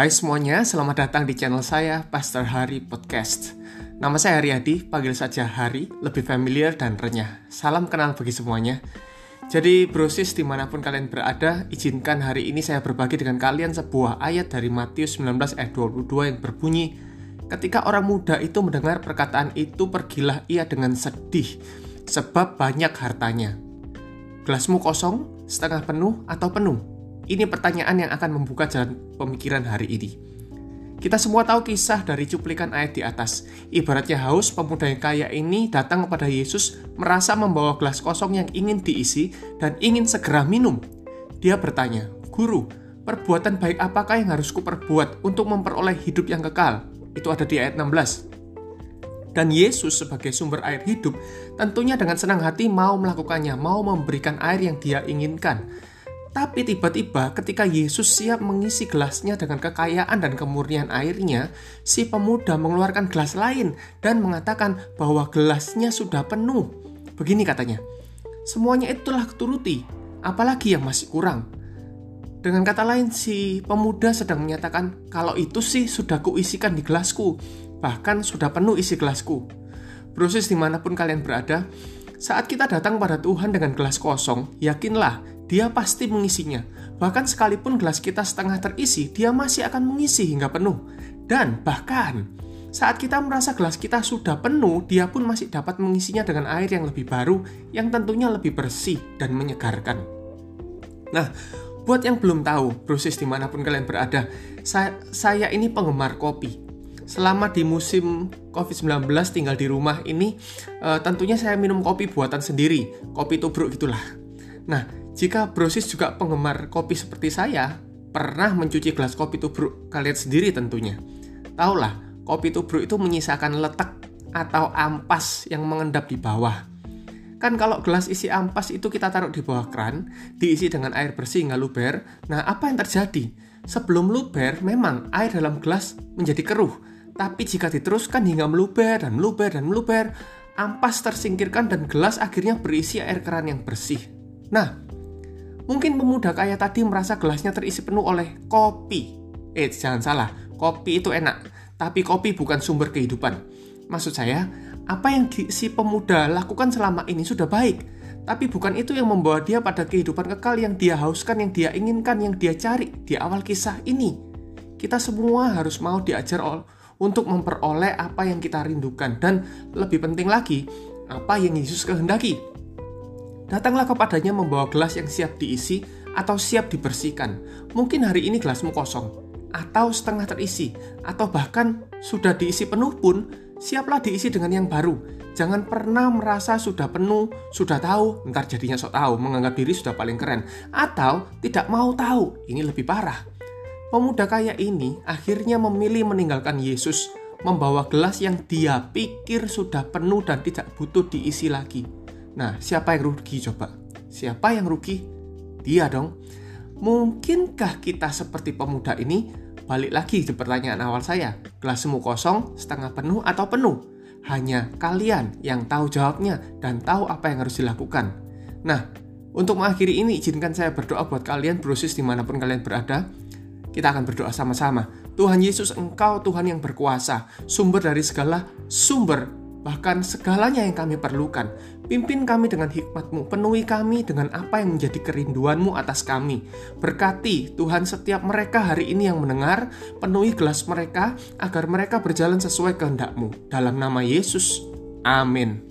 Hai semuanya, selamat datang di channel saya, Pastor Hari Podcast. Nama saya Haryadi, panggil saja Hari, lebih familiar dan renyah. Salam kenal bagi semuanya. Jadi brosis di mana pun kalian berada, izinkan hari ini saya berbagi dengan kalian sebuah ayat dari Matius 19 ayat 22 yang berbunyi, Ketika orang muda itu mendengar perkataan itu, pergilah ia dengan sedih, sebab banyak hartanya. Gelasmu kosong, setengah penuh, atau penuh? Ini pertanyaan yang akan membuka jalan pemikiran hari ini. Kita semua tahu kisah dari cuplikan ayat di atas. Ibaratnya haus, pemuda yang kaya ini datang kepada Yesus merasa membawa gelas kosong yang ingin diisi dan ingin segera minum. Dia bertanya, Guru, perbuatan baik apakah yang harus kuperbuat untuk memperoleh hidup yang kekal? Itu ada di ayat 16. Dan Yesus sebagai sumber air hidup tentunya dengan senang hati mau melakukannya, mau memberikan air yang dia inginkan. Tapi tiba-tiba ketika Yesus siap mengisi gelasnya dengan kekayaan dan kemurnian airnya, si pemuda mengeluarkan gelas lain dan mengatakan bahwa gelasnya sudah penuh. Begini katanya, semuanya itulah keturuti, apalagi yang masih kurang. Dengan kata lain, si pemuda sedang menyatakan kalau itu sih sudah kuisikan di gelasku, bahkan sudah penuh isi gelasku. Proses di mana pun kalian berada, saat kita datang pada Tuhan dengan gelas kosong, yakinlah dia pasti mengisinya. Bahkan sekalipun gelas kita setengah terisi, dia masih akan mengisi hingga penuh. Dan bahkan, saat kita merasa gelas kita sudah penuh, dia pun masih dapat mengisinya dengan air yang lebih baru, yang tentunya lebih bersih dan menyegarkan. Nah, buat yang belum tahu, proses di mana pun kalian berada, saya, saya ini penggemar kopi. Selama di musim COVID-19 tinggal di rumah ini, uh, tentunya saya minum kopi buatan sendiri, kopi tubruk gitulah. Nah, jika brosis juga penggemar kopi seperti saya, pernah mencuci gelas kopi tubruk kalian sendiri tentunya. Taulah, kopi tubruk itu menyisakan letak atau ampas yang mengendap di bawah. Kan kalau gelas isi ampas itu kita taruh di bawah kran, diisi dengan air bersih nggak luber, nah apa yang terjadi? Sebelum luber, memang air dalam gelas menjadi keruh. Tapi jika diteruskan hingga meluber dan meluber dan meluber, ampas tersingkirkan dan gelas akhirnya berisi air keran yang bersih. Nah, Mungkin pemuda kaya tadi merasa gelasnya terisi penuh oleh kopi. Eh, jangan salah, kopi itu enak, tapi kopi bukan sumber kehidupan. Maksud saya, apa yang si pemuda lakukan selama ini sudah baik, tapi bukan itu yang membawa dia pada kehidupan kekal yang dia hauskan, yang dia inginkan, yang dia cari di awal kisah ini. Kita semua harus mau diajar untuk memperoleh apa yang kita rindukan dan lebih penting lagi, apa yang Yesus kehendaki. Datanglah kepadanya membawa gelas yang siap diisi atau siap dibersihkan. Mungkin hari ini gelasmu kosong, atau setengah terisi, atau bahkan sudah diisi penuh pun, siaplah diisi dengan yang baru. Jangan pernah merasa sudah penuh, sudah tahu, ntar jadinya sok tahu, menganggap diri sudah paling keren, atau tidak mau tahu, ini lebih parah. Pemuda kaya ini akhirnya memilih meninggalkan Yesus, membawa gelas yang dia pikir sudah penuh dan tidak butuh diisi lagi. Nah, siapa yang rugi coba? Siapa yang rugi? Dia dong. Mungkinkah kita seperti pemuda ini? Balik lagi ke pertanyaan awal saya. Gelasmu kosong, setengah penuh, atau penuh? Hanya kalian yang tahu jawabnya dan tahu apa yang harus dilakukan. Nah, untuk mengakhiri ini, izinkan saya berdoa buat kalian, brosis di mana pun kalian berada. Kita akan berdoa sama-sama. Tuhan Yesus, Engkau Tuhan yang berkuasa, sumber dari segala sumber bahkan segalanya yang kami perlukan. Pimpin kami dengan hikmatmu, penuhi kami dengan apa yang menjadi kerinduanmu atas kami. Berkati Tuhan setiap mereka hari ini yang mendengar, penuhi gelas mereka agar mereka berjalan sesuai kehendakmu. Dalam nama Yesus, amin.